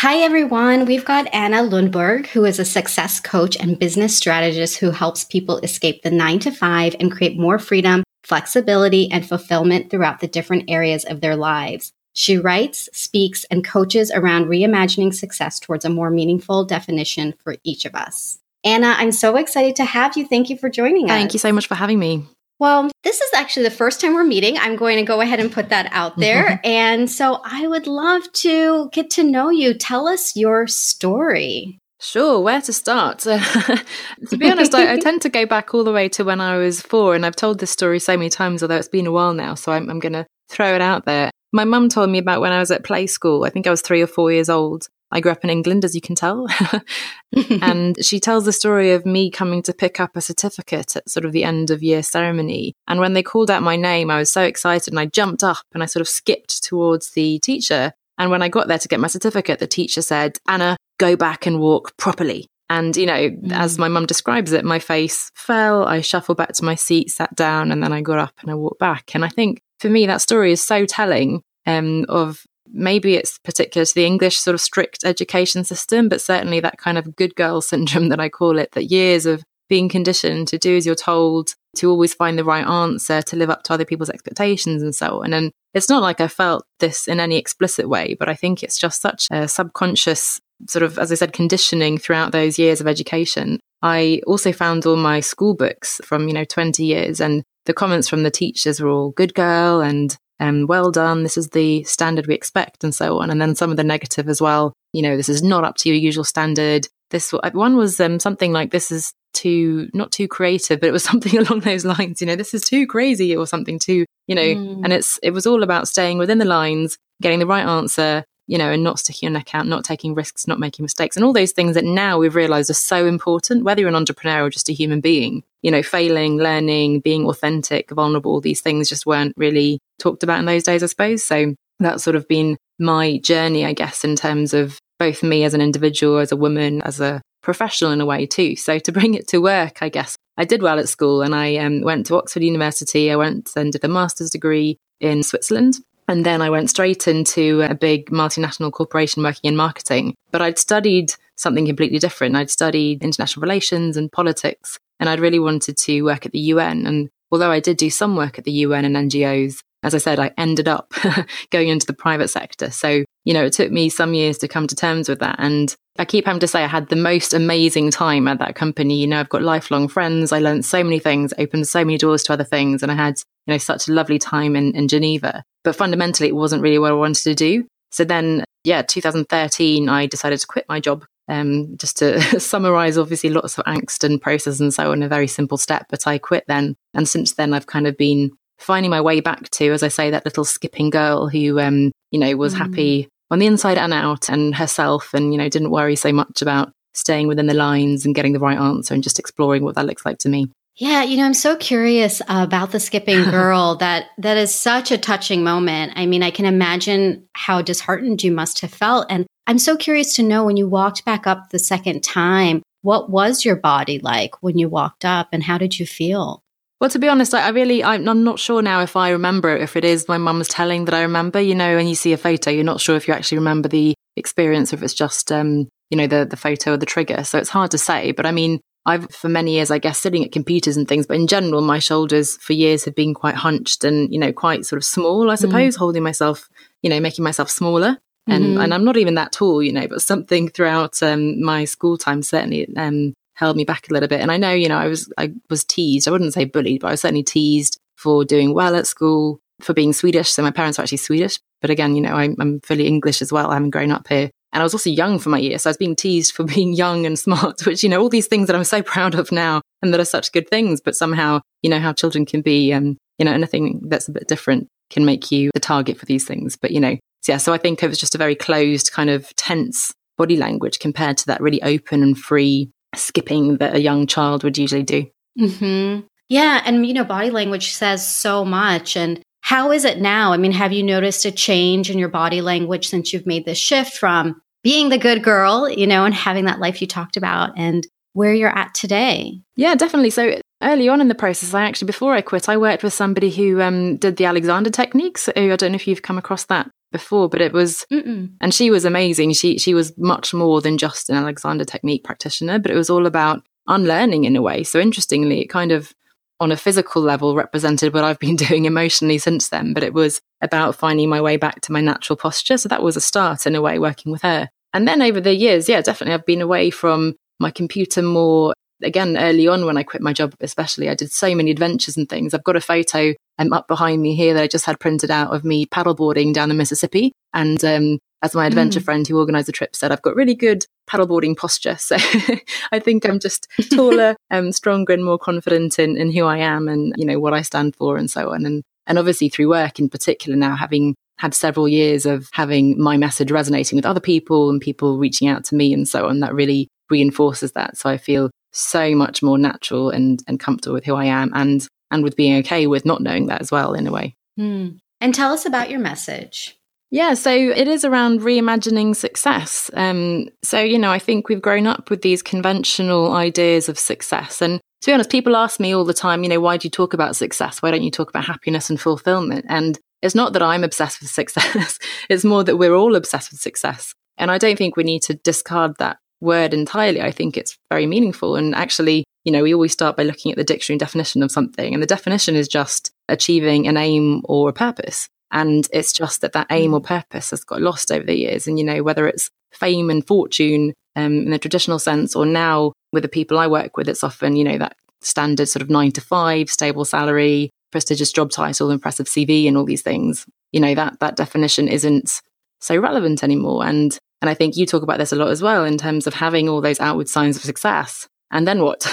Hi, everyone. We've got Anna Lundberg, who is a success coach and business strategist who helps people escape the nine to five and create more freedom, flexibility, and fulfillment throughout the different areas of their lives. She writes, speaks, and coaches around reimagining success towards a more meaningful definition for each of us. Anna, I'm so excited to have you. Thank you for joining us. Thank you so much for having me. Well, this is actually the first time we're meeting. I'm going to go ahead and put that out mm-hmm. there. and so I would love to get to know you. Tell us your story. Sure, where to start? to be honest, I, I, tend to go back all the way to when I was four, and I've told this story so many times, although it's been a while now, so I'm, I'm going to throw it out there. My mum told me about when I was at play school. I think I was three or four years old. I grew up in England, as you can tell. and she tells the story of me coming to pick up a certificate at sort of the end of year ceremony. And when they called out my name, I was so excited and I jumped up and I sort of skipped towards the teacher. And when I got there to get my certificate, the teacher said, Anna, go back and walk properly. And, you know, mm. as my mum describes it, my face fell. I shuffled back to my seat, sat down, and then I got up and I walked back. And I think for me, that story is so telling um, of maybe it's particular to the English sort of strict education system, but certainly that kind of good girl syndrome that I call it, that years of being conditioned to do as you're told, to always find the right answer, to live up to other people's expectations and so on. And it's not like I felt this in any explicit way, but I think it's just such a subconscious sort of, as I said, conditioning throughout those years of education. I also found all my school books from, you know, 20 years and the comments from the teachers were all good girl and um, well done, this is the standard we expect, and so on. And then some of the negative as well, you know, this is not up to your usual standard. This one was um, something like this is too not too creative, but it was something along those lines. You know, this is too crazy or something too, you know. Mm. And it's it was all about staying within the lines, getting the right answer, you know, and not sticking your neck out, not taking risks, not making mistakes, and all those things that now we've realized are so important, whether you're an entrepreneur or just a human being. You know, failing, learning, being authentic, vulnerable, these things just weren't really talked about in those days, I suppose. So that's sort of been my journey, I guess, in terms of both me as an individual, as a woman, as a professional in a way too. So to bring it to work, I guess I did well at school and I um, went to Oxford University. I went and did a master's degree in Switzerland. And then I went straight into a big multinational corporation working in marketing. But I'd studied something completely different. I'd studied international relations and politics, and I'd really wanted to work at the UN. And although I did do some work at the UN and NGOs, as I said, I ended up going into the private sector. So, you know, it took me some years to come to terms with that. And I keep having to say I had the most amazing time at that company. You know, I've got lifelong friends. I learned so many things, opened so many doors to other things. And I had, you know, such a lovely time in, in Geneva. But fundamentally, it wasn't really what I wanted to do. So then, yeah, 2013, I decided to quit my job. Um, just to summarize, obviously, lots of angst and process and so on, a very simple step. But I quit then. And since then, I've kind of been finding my way back to, as I say, that little skipping girl who, um, you know, was mm. happy on the inside and out and herself and, you know, didn't worry so much about staying within the lines and getting the right answer and just exploring what that looks like to me. Yeah, you know, I'm so curious about the skipping girl that that is such a touching moment. I mean, I can imagine how disheartened you must have felt and I'm so curious to know when you walked back up the second time, what was your body like when you walked up and how did you feel? Well, to be honest, I, really, I'm, I'm, not sure now if I remember it, if it is my mum's telling that I remember. You know, when you see a photo, you're not sure if you actually remember the experience, or if it's just, um, you know, the the photo or the trigger. So it's hard to say. But I mean, I've for many years, I guess, sitting at computers and things. But in general, my shoulders for years have been quite hunched and you know quite sort of small. I mm. suppose mm. holding myself, you know, making myself smaller. And, mm-hmm. and I'm not even that tall, you know, but something throughout um, my school time certainly um, held me back a little bit. And I know, you know, I was I was teased. I wouldn't say bullied, but I was certainly teased for doing well at school, for being Swedish. So my parents were actually Swedish, but again, you know, I'm, I'm fully English as well. I haven't grown up here. And I was also young for my year. So I was being teased for being young and smart, which, you know, all these things that I'm so proud of now and that are such good things. But somehow, you know, how children can be, um, you know, anything that's a bit different can make you the target for these things. But, you know, so yeah, so I think it was just a very closed kind of tense body language compared to that really open and free skipping that a young child would usually do. Mm-hmm. Yeah. And, you know, body language says so much. And how is it now? I mean, have you noticed a change in your body language since you've made this shift from being the good girl, you know, and having that life you talked about and where you're at today? Yeah, definitely. So early on in the process, I actually, before I quit, I worked with somebody who um, did the Alexander techniques. I don't know if you've come across that before, but it was, Mm-mm. and she was amazing. She she was much more than just an Alexander technique practitioner, but it was all about unlearning in a way. So interestingly, it kind of on a physical level represented what I've been doing emotionally since then, but it was about finding my way back to my natural posture. So that was a start in a way working with her. And then over the years, yeah, definitely I've been away from my computer more. Again, early on when I quit my job, especially, I did so many adventures and things. I've got a photo um, up behind me here that I just had printed out of me paddleboarding down the Mississippi. And um, as my adventure mm. friend who organised the trip said, I've got really good paddleboarding posture. So I think I'm just taller, um, stronger, and more confident in, in who I am and you know what I stand for and so on. And and obviously through work in particular now, having had several years of having my message resonating with other people and people reaching out to me and so on, that really reinforces that. So I feel so much more natural and, and comfortable with who I am and and with being okay with not knowing that as well in a way. Mm. And tell us about your message. Yeah, so it is around reimagining success. Um, so, you know, I think we've grown up with these conventional ideas of success. And to be honest, people ask me all the time, you know, why do you talk about success? Why don't you talk about happiness and fulfillment? And it's not that I'm obsessed with success, it's more that we're all obsessed with success. And I don't think we need to discard that word entirely. I think it's very meaningful. And actually, you know, we always start by looking at the dictionary definition of something. And the definition is just achieving an aim or a purpose. And it's just that that aim or purpose has got lost over the years. And, you know, whether it's fame and fortune um, in the traditional sense, or now with the people I work with, it's often, you know, that standard sort of nine to five, stable salary, prestigious job title, impressive CV, and all these things. You know, that that definition isn't so relevant anymore. And and I think you talk about this a lot as well in terms of having all those outward signs of success. And then what?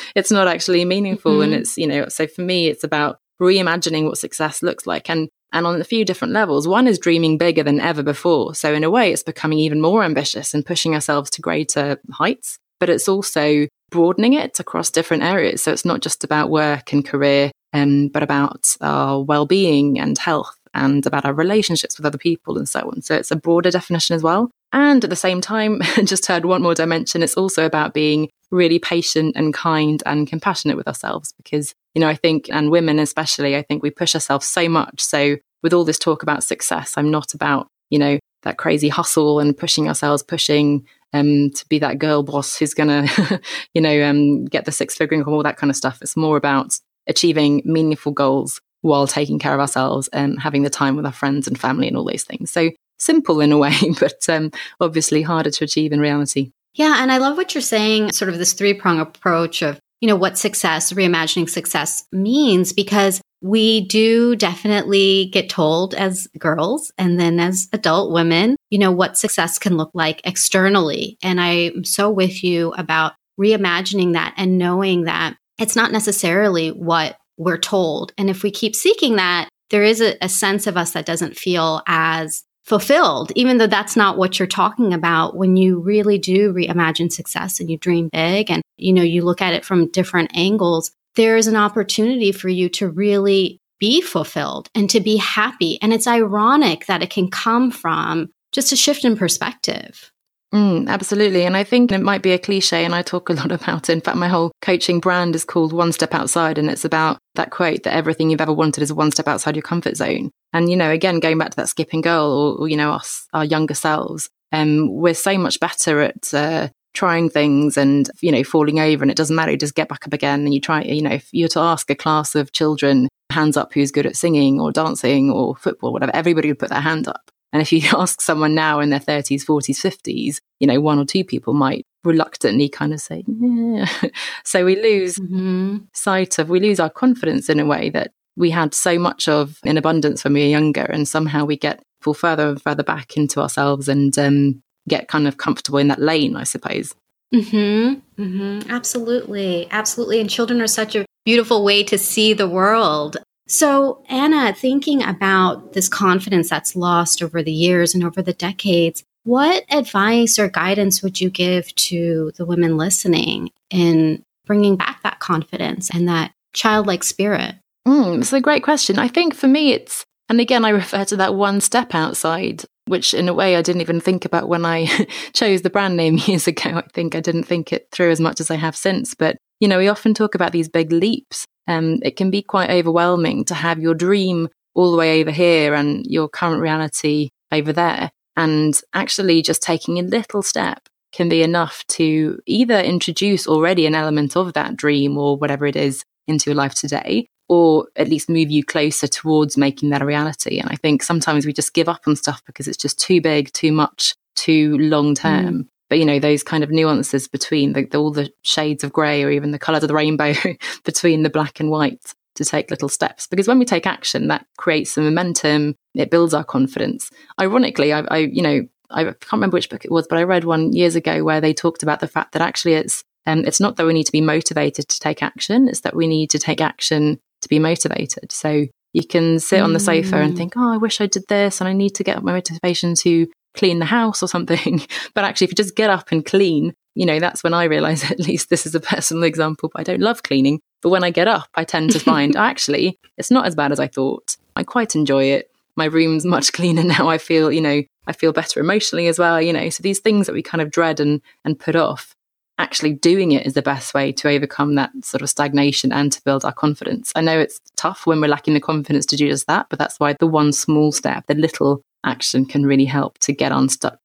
it's not actually meaningful. Mm-hmm. And it's, you know, so for me, it's about reimagining what success looks like and and on a few different levels. One is dreaming bigger than ever before. So in a way, it's becoming even more ambitious and pushing ourselves to greater heights, but it's also broadening it across different areas. So it's not just about work and career, um, but about our well-being and health and about our relationships with other people and so on. So it's a broader definition as well. And at the same time, just add one more dimension, it's also about being really patient and kind and compassionate with ourselves because, you know, I think, and women especially, I think we push ourselves so much. So with all this talk about success, I'm not about, you know, that crazy hustle and pushing ourselves, pushing um, to be that girl boss who's going to, you know, um, get the six figure income, all that kind of stuff. It's more about achieving meaningful goals while taking care of ourselves and having the time with our friends and family and all those things. So simple in a way, but um, obviously harder to achieve in reality. Yeah. And I love what you're saying, sort of this three prong approach of, you know, what success, reimagining success means, because we do definitely get told as girls and then as adult women, you know, what success can look like externally. And I'm so with you about reimagining that and knowing that it's not necessarily what we're told. And if we keep seeking that, there is a, a sense of us that doesn't feel as fulfilled, even though that's not what you're talking about when you really do reimagine success and you dream big and, you know, you look at it from different angles, there is an opportunity for you to really be fulfilled and to be happy. And it's ironic that it can come from just a shift in perspective. Mm, absolutely. And I think it might be a cliche, and I talk a lot about it. In fact, my whole coaching brand is called One Step Outside, and it's about that quote that everything you've ever wanted is one step outside your comfort zone. And, you know, again, going back to that skipping girl or, or you know, us, our younger selves, um, we're so much better at uh, trying things and, you know, falling over, and it doesn't matter. You just get back up again and you try, you know, if you're to ask a class of children, hands up who's good at singing or dancing or football, whatever, everybody would put their hand up. And if you ask someone now in their 30s, 40s, 50s, you know, one or two people might reluctantly kind of say, yeah. so we lose mm-hmm. sight of, we lose our confidence in a way that we had so much of in abundance when we were younger. And somehow we get fall further and further back into ourselves and um, get kind of comfortable in that lane, I suppose. Mm-hmm. Mm-hmm. Absolutely. Absolutely. And children are such a beautiful way to see the world. So, Anna, thinking about this confidence that's lost over the years and over the decades, what advice or guidance would you give to the women listening in bringing back that confidence and that childlike spirit? Mm, it's a great question. I think for me, it's, and again, I refer to that one step outside, which in a way I didn't even think about when I chose the brand name years ago. I think I didn't think it through as much as I have since. But, you know, we often talk about these big leaps um, it can be quite overwhelming to have your dream all the way over here and your current reality over there. And actually, just taking a little step can be enough to either introduce already an element of that dream or whatever it is into your life today, or at least move you closer towards making that a reality. And I think sometimes we just give up on stuff because it's just too big, too much, too long term. Mm. But you know those kind of nuances between the, the, all the shades of grey, or even the colours of the rainbow between the black and white, to take little steps. Because when we take action, that creates some momentum. It builds our confidence. Ironically, I, I you know I can't remember which book it was, but I read one years ago where they talked about the fact that actually it's um, it's not that we need to be motivated to take action; it's that we need to take action to be motivated. So you can sit on the sofa and mm. think, "Oh, I wish I did this, and I need to get my motivation to clean the house or something." but actually, if you just get up and clean, you know, that's when I realize. At least this is a personal example, but I don't love cleaning. But when I get up, I tend to find actually it's not as bad as I thought. I quite enjoy it. My room's much cleaner now. I feel, you know, I feel better emotionally as well, you know. So these things that we kind of dread and and put off, actually doing it is the best way to overcome that sort of stagnation and to build our confidence. I know it's tough when we're lacking the confidence to do just that, but that's why the one small step, the little action can really help to get unstuck.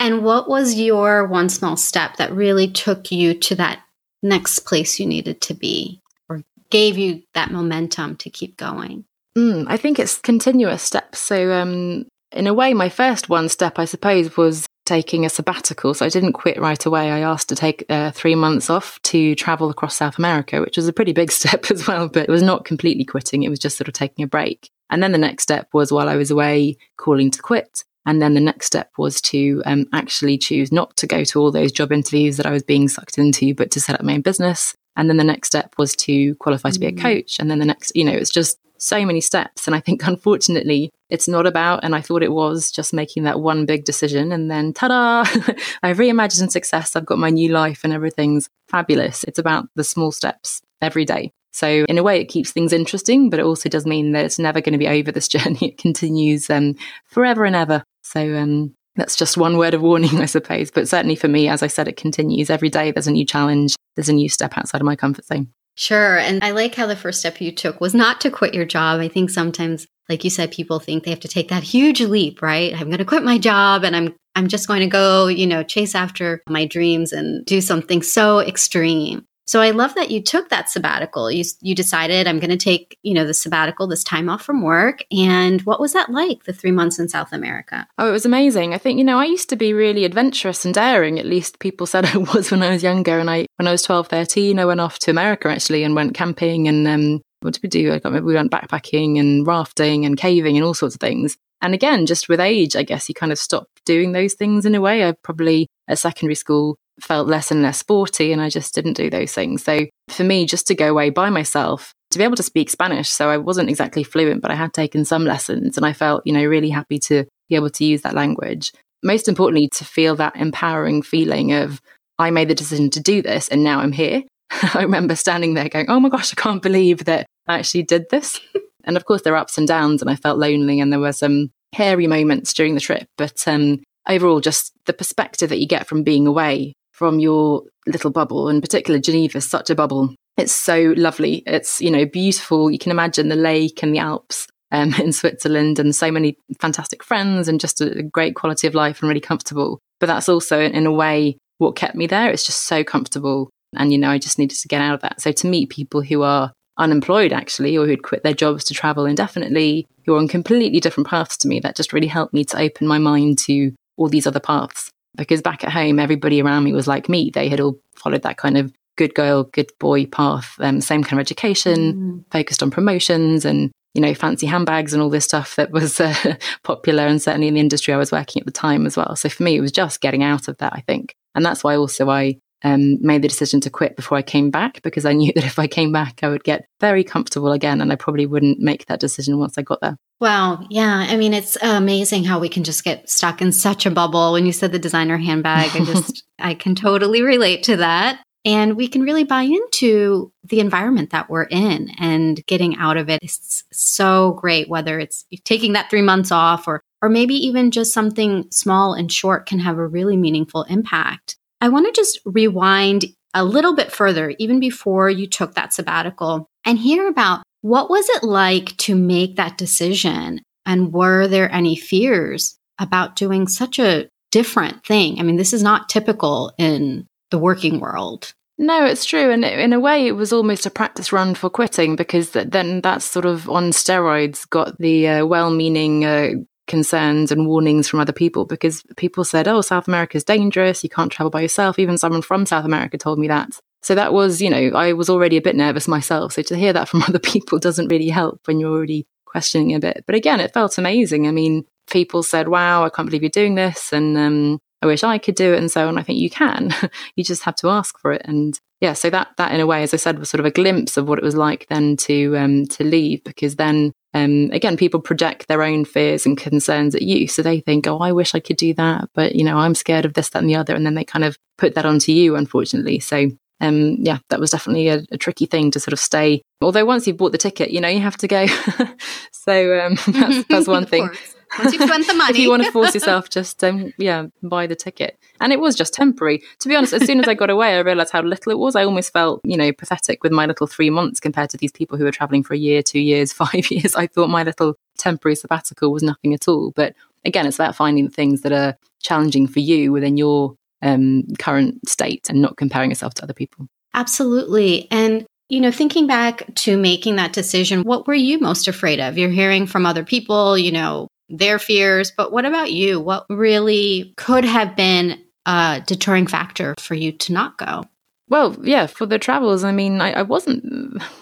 And what was your one small step that really took you to that next place you needed to be or gave you that momentum to keep going? Mm, I think it's continuous steps. So um, in a way, my first one step, I suppose, was taking a sabbatical. So I didn't quit right away. I asked to take uh, three months off to travel across South America, which was a pretty big step as well, but it was not completely quitting. It was just sort of taking a break. And then the next step was while I was away, calling to quit. And then the next step was to um, actually choose not to go to all those job interviews that I was being sucked into, but to set up my own business. And then the next step was to qualify to be a mm. coach. And then the next, you know, it's just so many steps. And I think, unfortunately, it's not about, and I thought it was just making that one big decision and then ta da, I've reimagined success. I've got my new life and everything's fabulous. It's about the small steps every day. So, in a way, it keeps things interesting, but it also does mean that it's never going to be over this journey. It continues um, forever and ever. So, um, that's just one word of warning, I suppose. But certainly for me, as I said, it continues every day. There's a new challenge, there's a new step outside of my comfort zone. Sure. And I like how the first step you took was not to quit your job. I think sometimes, like you said, people think they have to take that huge leap, right? I'm going to quit my job and I'm I'm just going to go, you know, chase after my dreams and do something so extreme. So I love that you took that sabbatical. You you decided I'm going to take, you know, the sabbatical, this time off from work. And what was that like, the 3 months in South America? Oh, it was amazing. I think, you know, I used to be really adventurous and daring. At least people said I was when I was younger and I when I was 12, 13, I went off to America actually and went camping and um what did we do? I we went backpacking and rafting and caving and all sorts of things. And again, just with age, I guess you kind of stop doing those things in a way. I probably at secondary school felt less and less sporty and I just didn't do those things. So for me, just to go away by myself, to be able to speak Spanish, so I wasn't exactly fluent, but I had taken some lessons and I felt, you know, really happy to be able to use that language. Most importantly, to feel that empowering feeling of, I made the decision to do this and now I'm here. I remember standing there going, oh my gosh, I can't believe that I actually did this. and of course, there were ups and downs and I felt lonely and there were some hairy moments during the trip. But um, overall, just the perspective that you get from being away from your little bubble. In particular, Geneva is such a bubble. It's so lovely. It's, you know, beautiful. You can imagine the lake and the Alps um, in Switzerland and so many fantastic friends and just a, great quality of life and really comfortable. But that's also, in a way, what kept me there. It's just so comfortable. And, you know, I just needed to get out of that. So to meet people who are unemployed, actually, or who'd quit their jobs to travel indefinitely, who are on completely different paths to me, that just really helped me to open my mind to all these other paths because back at home, everybody around me was like me. They had all followed that kind of good girl, good boy path, um, same kind of education, mm. focused on promotions and, you know, fancy handbags and all this stuff that was uh, popular and certainly in the industry I was working at the time as well. So for me, it was just getting out of that, I think. And that's why also I um, made the decision to quit before I came back because I knew that if I came back, I would get very comfortable again and I probably wouldn't make that decision once I got there. Wow. Yeah. I mean, it's amazing how we can just get stuck in such a bubble. When you said the designer handbag, I just, I can totally relate to that. And we can really buy into the environment that we're in and getting out of it is so great, whether it's taking that three months off or, or maybe even just something small and short can have a really meaningful impact. I want to just rewind a little bit further, even before you took that sabbatical, and hear about what was it like to make that decision? And were there any fears about doing such a different thing? I mean, this is not typical in the working world. No, it's true. And in a way, it was almost a practice run for quitting because then that's sort of on steroids got the uh, well meaning uh, concerns and warnings from other people because people said, oh, South America is dangerous. You can't travel by yourself. Even someone from South America told me that. So that was, you know, I was already a bit nervous myself. So to hear that from other people doesn't really help when you're already questioning a bit. But again, it felt amazing. I mean, people said, wow, I can't believe you're doing this. And um, I wish I could do it and so on. I think you can. you just have to ask for it. And yeah, so that that in a way, as I said, was sort of a glimpse of what it was like then to um, to leave because then um, again, people project their own fears and concerns at you. So they think, oh, I wish I could do that, but you know, I'm scared of this, that, and the other, and then they kind of put that onto you, unfortunately. So um, yeah, that was definitely a, a, tricky thing to sort of stay. Although once you've bought the ticket, you know, you have to go. so um, that's, that's one thing. Once you've spent the money. if you want to force yourself, just um, yeah, buy the ticket. And it was just temporary. To be honest, as soon as I got away, I realised how little it was. I almost felt, you know, pathetic with my little three months compared to these people who were travelling for a year, two years, five years. I thought my little temporary sabbatical was nothing at all. But again, it's about finding things that are challenging for you within your um, current state and not comparing yourself to other people. Absolutely. And you know, thinking back to making that decision, what were you most afraid of? You're hearing from other people, you know, their fears. But what about you? What really could have been a deterring factor for you to not go? Well, yeah, for the travels, I mean, I, I, wasn't,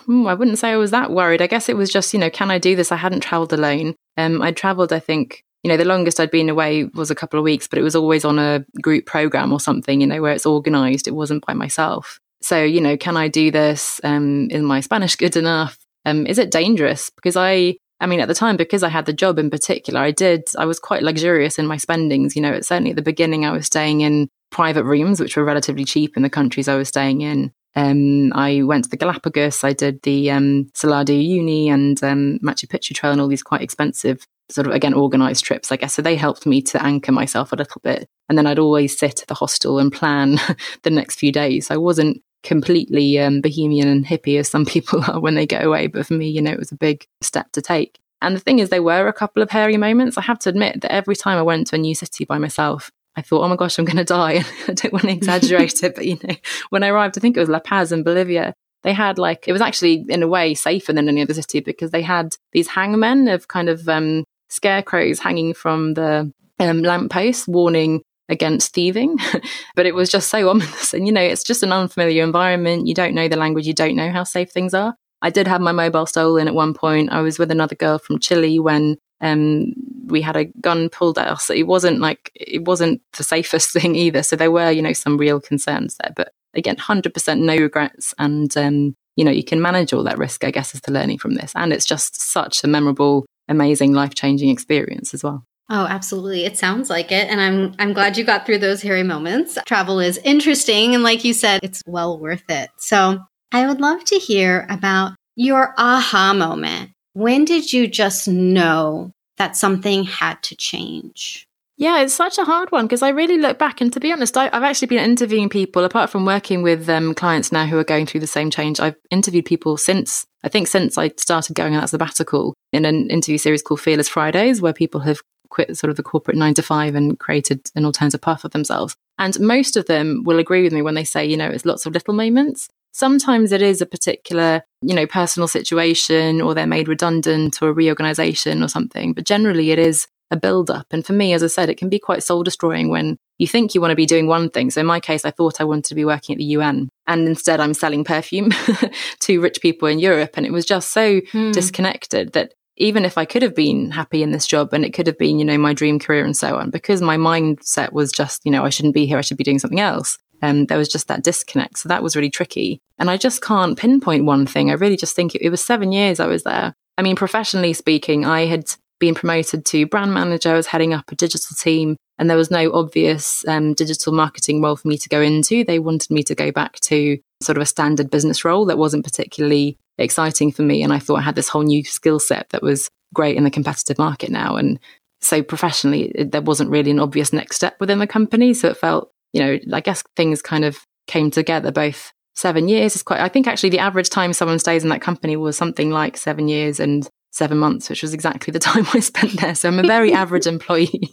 hmm, I wouldn't say I was that worried. I guess it was just, you know, can I do this? I hadn't traveled alone. Um, I'd traveled, I think, you know, the longest I'd been away was a couple of weeks, but it was always on a group program or something, you know, where it's organized. It wasn't by myself. So, you know, can I do this? Um, is my Spanish good enough? Um, is it dangerous? Because I, I mean, at the time, because I had the job in particular, I did, I was quite luxurious in my spendings. You know, certainly at the beginning, I was staying in private rooms, which were relatively cheap in the countries I was staying in. Um, I went to the Galapagos, I did the um, Uyuni and um, Machu Picchu Trail and all these quite expensive, sort of, again, organized trips, I guess. So they helped me to anchor myself a little bit. And then I'd always sit at the hostel and plan the next few days. I wasn't completely um, bohemian and hippie as some people are when they get away. But for me, you know, it was a big step to take. And the thing is, there were a couple of hairy moments. I have to admit that every time I went to a new city by myself, I thought, oh my gosh, I'm going to die. I don't want to exaggerate it, but you know, when I arrived, I think it was La Paz in Bolivia. They had like, it was actually in a way safer than any other city because they had these hangmen of kind of um, scarecrows hanging from the um, lampposts warning against thieving. but it was just so ominous. And, you know, it's just an unfamiliar environment. You don't know the language, you don't know how safe things are. I did have my mobile stolen at one point. I was with another girl from Chile when um, we had a gun pulled at us. it wasn't like, it wasn't the safest thing either. So there were, you know, some real concerns there. But again, 100% no regrets. And, um, you know, you can manage all that risk, I guess, is the learning from this. And it's just such a memorable, amazing, life changing experience as well. Oh, absolutely. It sounds like it. And I'm I'm glad you got through those hairy moments. Travel is interesting and like you said, it's well worth it. So, I would love to hear about your aha moment. When did you just know that something had to change? Yeah, it's such a hard one because I really look back, and to be honest, I, have actually been interviewing people. Apart from working with um, clients now who are going through the same change, I've interviewed people since I think since I started going on that sabbatical in an interview series called Fearless Fridays, where people have quit sort of the corporate nine to five and created an alternative path for themselves. And most of them will agree with me when they say, you know, it's lots of little moments. Sometimes it is a particular, you know, personal situation or they're made redundant or a reorganization or something. But generally it is a build up. And for me, as I said, it can be quite soul destroying when you think you want to be doing one thing. So in my case, I thought I wanted to be working at the UN and instead I'm selling perfume to rich people in Europe. And it was just so hmm. disconnected that even if I could have been happy in this job and it could have been, you know, my dream career and so on, because my mindset was just, you know, I shouldn't be here, I should be doing something else. Um, there was just that disconnect. So that was really tricky. And I just can't pinpoint one thing. I really just think it, it was seven years I was there. I mean, professionally speaking, I had been promoted to brand manager. I was heading up a digital team, and there was no obvious um, digital marketing role for me to go into. They wanted me to go back to sort of a standard business role that wasn't particularly exciting for me. And I thought I had this whole new skill set that was great in the competitive market now. And so professionally, it, there wasn't really an obvious next step within the company. So it felt, you know, I guess things kind of came together both seven years is quite i think actually the average time someone stays in that company was something like seven years and seven months, which was exactly the time I spent there. So I'm a very average employee.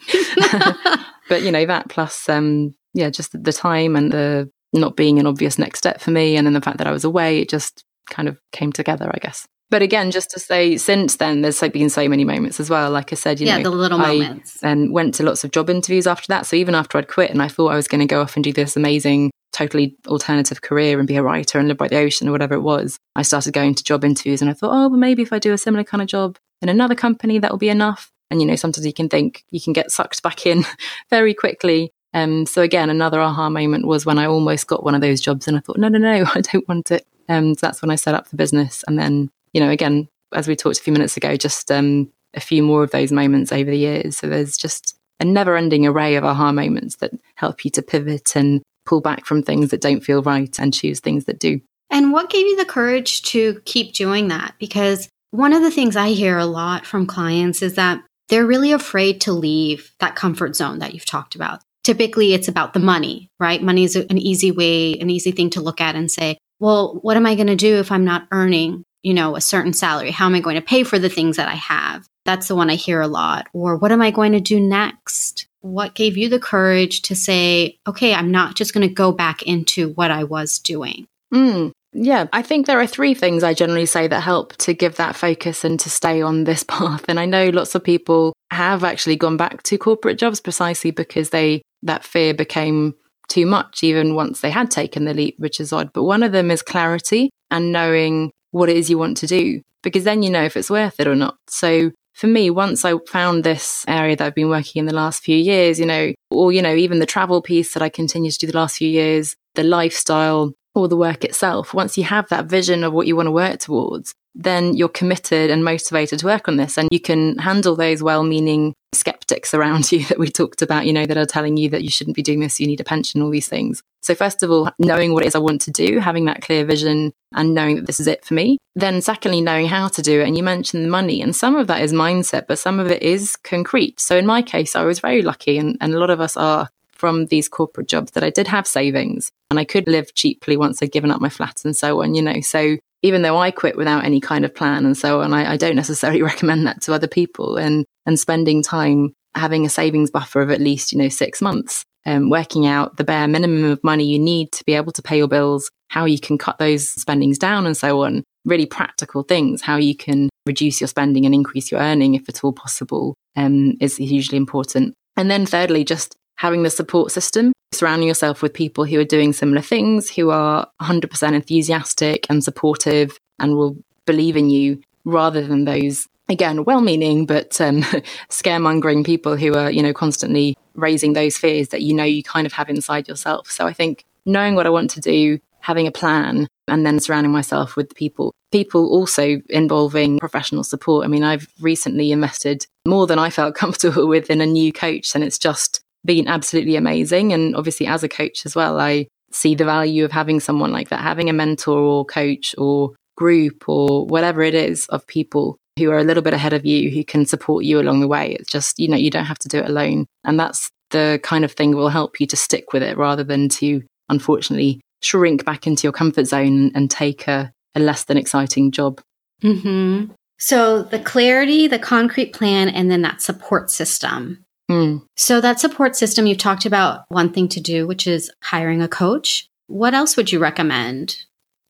but you know that plus, um, yeah, just the time and the not being an obvious next step for me, and then the fact that I was away, it just kind of came together, I guess. But again, just to say, since then, there's like been so many moments as well. Like I said, you yeah, know, the little I, moments. And went to lots of job interviews after that. So even after I'd quit and I thought I was going to go off and do this amazing, totally alternative career and be a writer and live by the ocean or whatever it was, I started going to job interviews and I thought, oh, well, maybe if I do a similar kind of job in another company, that will be enough. And you know, sometimes you can think you can get sucked back in very quickly. Um, so again, another aha moment was when I almost got one of those jobs and I thought, no, no, no, I don't want it. Um, so that's when I set up the business. And then, you know, again, as we talked a few minutes ago, just um, a few more of those moments over the years. So there's just a never ending array of aha moments that help you to pivot and pull back from things that don't feel right and choose things that do. And what gave you the courage to keep doing that? Because one of the things I hear a lot from clients is that they're really afraid to leave that comfort zone that you've talked about. Typically, it's about the money, right? Money is an easy way, an easy thing to look at and say, well, what am I going to do if I'm not earning you know, a certain salary? How am I going to pay for the things that I have? That's the one I hear a lot. Or what am I going to do next? What gave you the courage to say, okay, I'm not just going to go back into what I was doing? Mm, yeah, I think there are three things I generally say that help to give that focus and to stay on this path. And I know lots of people have actually gone back to corporate jobs precisely because they that fear became too much even once they had taken the leap, which is odd. But one of them is clarity and knowing what it is you want to do, because then you know if it's worth it or not. So for me, once I found this area that I've been working in the last few years, you know, or, you know, even the travel piece that I continue to do the last few years, the lifestyle or the work itself, once you have that vision of what you want to work towards, then you're committed and motivated to work on this. And you can handle those well meaning skeptics around you that we talked about, you know, that are telling you that you shouldn't be doing this, you need a pension, all these things. So, first of all, knowing what it is I want to do, having that clear vision and knowing that this is it for me. Then, secondly, knowing how to do it. And you mentioned the money, and some of that is mindset, but some of it is concrete. So, in my case, I was very lucky, and, and a lot of us are from these corporate jobs that I did have savings and I could live cheaply once I'd given up my flat and so on, you know. So even though I quit without any kind of plan and so on, I, I don't necessarily recommend that to other people. And and spending time having a savings buffer of at least you know six months, um, working out the bare minimum of money you need to be able to pay your bills, how you can cut those spendings down, and so on. Really practical things, how you can reduce your spending and increase your earning if at all possible, um, is hugely important. And then thirdly, just having the support system, surrounding yourself with people who are doing similar things, who are 100% enthusiastic and supportive and will believe in you rather than those again well-meaning but um, scaremongering people who are you know constantly raising those fears that you know you kind of have inside yourself. So i think knowing what i want to do having a plan and then surrounding myself with people people also involving professional support. I mean i've recently invested more than i felt comfortable with in a new coach and it's just been absolutely amazing. And obviously, as a coach as well, I see the value of having someone like that, having a mentor or coach or group or whatever it is of people who are a little bit ahead of you who can support you along the way. It's just, you know, you don't have to do it alone. And that's the kind of thing will help you to stick with it rather than to, unfortunately, shrink back into your comfort zone and take a, a less than exciting job. Mm-hmm. So the clarity, the concrete plan, and then that support system. Mm. So, that support system, you've talked about one thing to do, which is hiring a coach. What else would you recommend?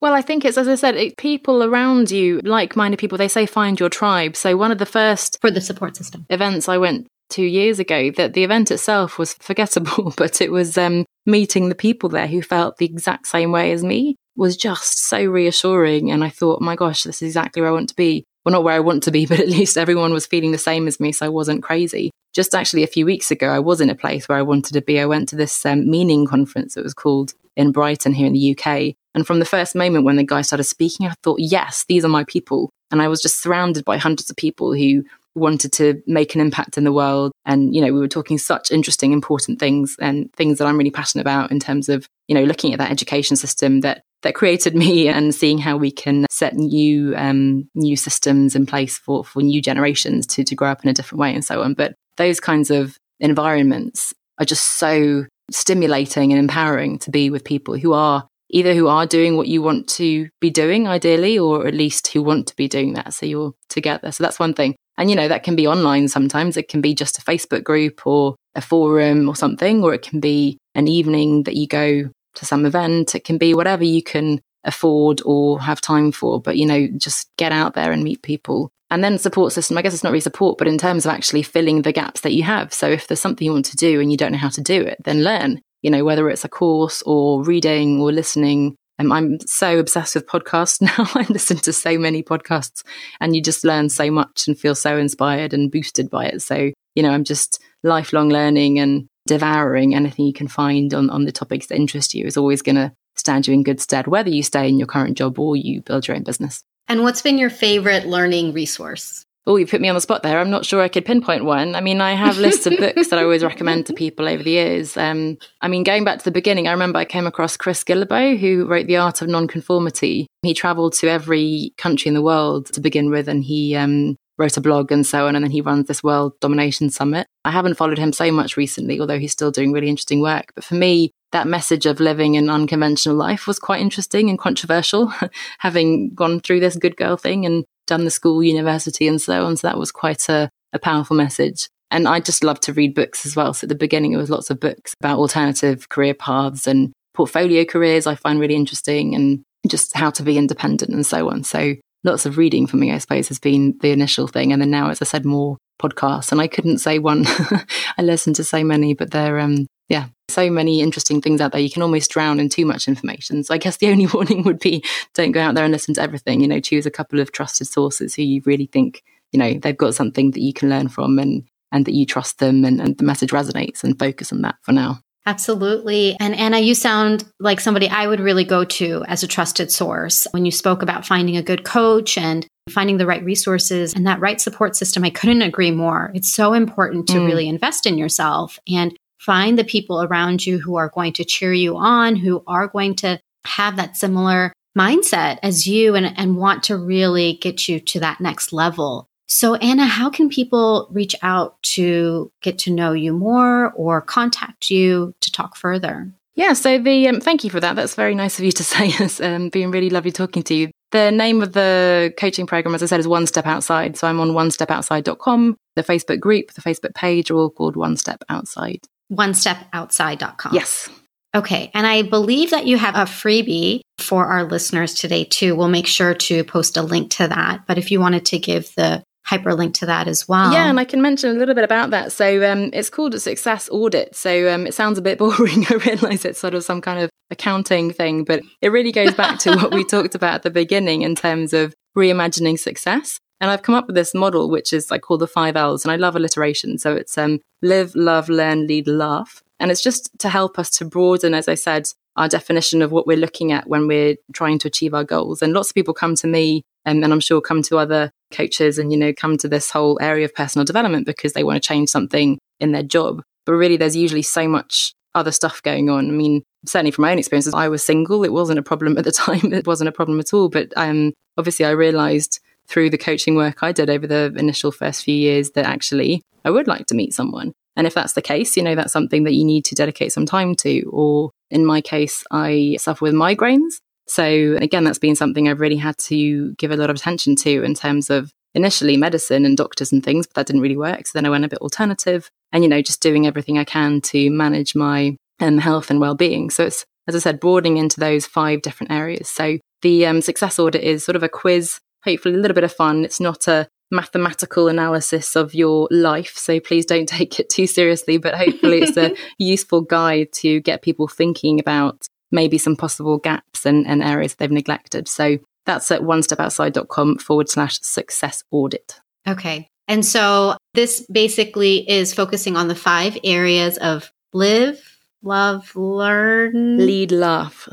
Well, I think it's, as I said, it, people around you, like minded people, they say find your tribe. So, one of the first for the support system events I went two years ago, that the event itself was forgettable, but it was um, meeting the people there who felt the exact same way as me was just so reassuring. And I thought, my gosh, this is exactly where I want to be well, not where I want to be, but at least everyone was feeling the same as me. So I wasn't crazy. Just actually a few weeks ago, I was in a place where I wanted to be. I went to this um, meaning conference, it was called in Brighton here in the UK. And from the first moment when the guy started speaking, I thought, yes, these are my people. And I was just surrounded by hundreds of people who wanted to make an impact in the world. And, you know, we were talking such interesting, important things and things that I'm really passionate about in terms of, you know, looking at that education system that that created me and seeing how we can set new um, new systems in place for for new generations to to grow up in a different way and so on. But those kinds of environments are just so stimulating and empowering to be with people who are either who are doing what you want to be doing, ideally, or at least who want to be doing that. So you're together. So that's one thing. And, you know, that can be online sometimes. It can be just a Facebook group or a forum or something, or it can be an evening that you go to some event. It can be whatever you can afford or have time for. But, you know, just get out there and meet people. And then support system, I guess it's not really support, but in terms of actually filling the gaps that you have. So if there's something you want to do and you don't know how to do it, then learn, you know, whether it's a course or reading or listening. Um, I'm so obsessed with podcasts now. I listen to so many podcasts and you just learn so much and feel so inspired and boosted by it. So, you know, I'm just lifelong learning and devouring anything you can find on, on the topics that interest you is always going to stand you in good stead, whether you stay in your current job or you build your own business. And what's been your favorite learning resource? Oh, you put me on the spot there. I'm not sure I could pinpoint one. I mean, I have lists of books that I always recommend to people over the years. Um, I mean, going back to the beginning, I remember I came across Chris Guillebeau, who wrote The Art of Nonconformity. He traveled to every country in the world to begin with, and he um, wrote a blog and so on. And then he runs this World Domination Summit. I haven't followed him so much recently, although he's still doing really interesting work. But for me, that message of living an unconventional life was quite interesting and controversial, having gone through this good girl thing and done the school, university, and so on. So that was quite a, a powerful message. And I just love to read books as well. So at the beginning, it was lots of books about alternative career paths and portfolio careers I find really interesting and just how to be independent and so on. So lots of reading for me, I suppose, has been the initial thing. And then now, as I said, more podcasts. And I couldn't say one. I listen to so many, but they're um, yeah, so many interesting things out there. You can almost drown in too much information. So I guess the only warning would be don't go out there and listen to everything. You know, choose a couple of trusted sources who you really think, you know, they've got something that you can learn from and and that you trust them and, and the message resonates and focus on that for now. Absolutely. And Anna, you sound like somebody I would really go to as a trusted source. When you spoke about finding a good coach and finding the right resources and that right support system, I couldn't agree more. It's so important to mm. really invest in yourself and find the people around you who are going to cheer you on, who are going to have that similar mindset as you and, and want to really get you to that next level. So, Anna, how can people reach out to get to know you more or contact you to talk further? Yeah, so the um, thank you for that. That's very nice of you to say. It's um, been really lovely talking to you. The name of the coaching program, as I said, is One Step Outside. So I'm on onestepoutside.com. The Facebook group, the Facebook page are all called One Step Outside onestepoutside.com. Yes. Okay. And I believe that you have a freebie for our listeners today, too. We'll make sure to post a link to that. But if you wanted to give the hyperlink to that as well. Yeah, and I can mention a little bit about that. So um, it's called a success audit. So um, it sounds a bit boring. I realize it's sort of some kind of accounting thing, but it really goes back to what we talked about at the beginning in terms of reimagining success. And I've come up with this model, which is I call the five L's, and I love alliteration. So it's um, live, love, learn, lead, laugh. And it's just to help us to broaden, as I said, our definition of what we're looking at when we're trying to achieve our goals. And lots of people come to me, um, and I'm sure come to other coaches and, you know, come to this whole area of personal development because they want to change something in their job. But really, there's usually so much other stuff going on. I mean, certainly from my own experiences, I was single. It wasn't a problem at the time. It wasn't a problem at all. But um, obviously, I realized through the coaching work I did over the initial first few years that actually I would like to meet someone. And if that's the case, you know, that's something that you need to dedicate some time to. Or in my case, I suffer with migraines. So again, that's been something I've really had to give a lot of attention to in terms of initially medicine and doctors and things, but that didn't really work. So then I went a bit alternative and, you know, just doing everything I can to manage my um, health and well-being. So it's, as I said, broadening into those five different areas. So the um, success audit is sort of a quiz hopefully a little bit of fun. It's not a mathematical analysis of your life, so please don't take it too seriously, but hopefully it's a useful guide to get people thinking about maybe some possible gaps and, and areas they've neglected. So that's at one step onestepoutside.com forward slash success audit. Okay. And so this basically is focusing on the five areas of live, love, learn, lead, laugh.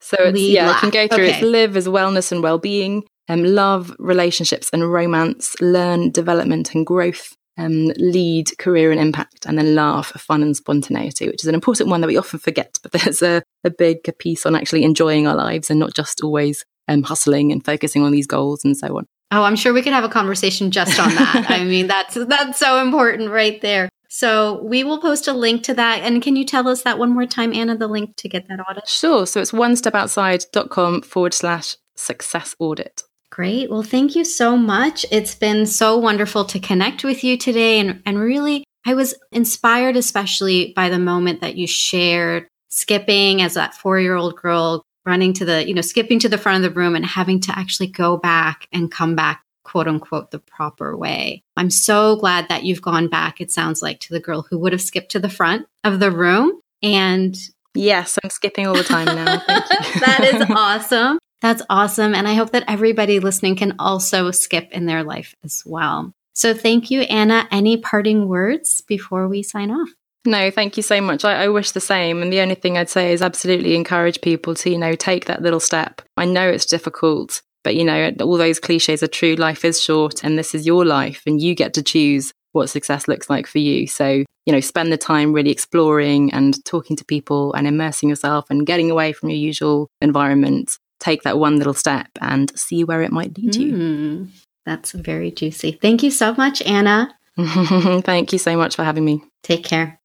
So it's, lead, yeah, laugh. I can go through okay. it's live as wellness and well-being, um, love, relationships and romance, learn, development and growth, um, lead, career and impact, and then laugh, fun and spontaneity, which is an important one that we often forget. But there's a, a big piece on actually enjoying our lives and not just always um, hustling and focusing on these goals and so on. Oh, I'm sure we could have a conversation just on that. I mean, that's that's so important right there. So we will post a link to that. And can you tell us that one more time, Anna, the link to get that audit? Sure. So it's one step outside.com forward slash success audit. Great. Well, thank you so much. It's been so wonderful to connect with you today. And, and really, I was inspired, especially by the moment that you shared skipping as that four year old girl running to the, you know, skipping to the front of the room and having to actually go back and come back, quote unquote, the proper way. I'm so glad that you've gone back, it sounds like, to the girl who would have skipped to the front of the room. And yes, I'm skipping all the time now. that is awesome. That's awesome. And I hope that everybody listening can also skip in their life as well. So thank you, Anna. Any parting words before we sign off? No, thank you so much. I, I, wish the same. And the only thing I'd say is absolutely encourage people to, you know, take that little step. I know it's difficult, but, you know, all those cliches are true. Life is short and this is your life and you get to choose what success looks like for you. So, you know, spend the time really exploring and talking to people and immersing yourself and getting away from your usual environment. Take that one little step and see where it might lead you. Mm, that's very juicy. Thank you so much, Anna. Thank you so much for having me. Take care.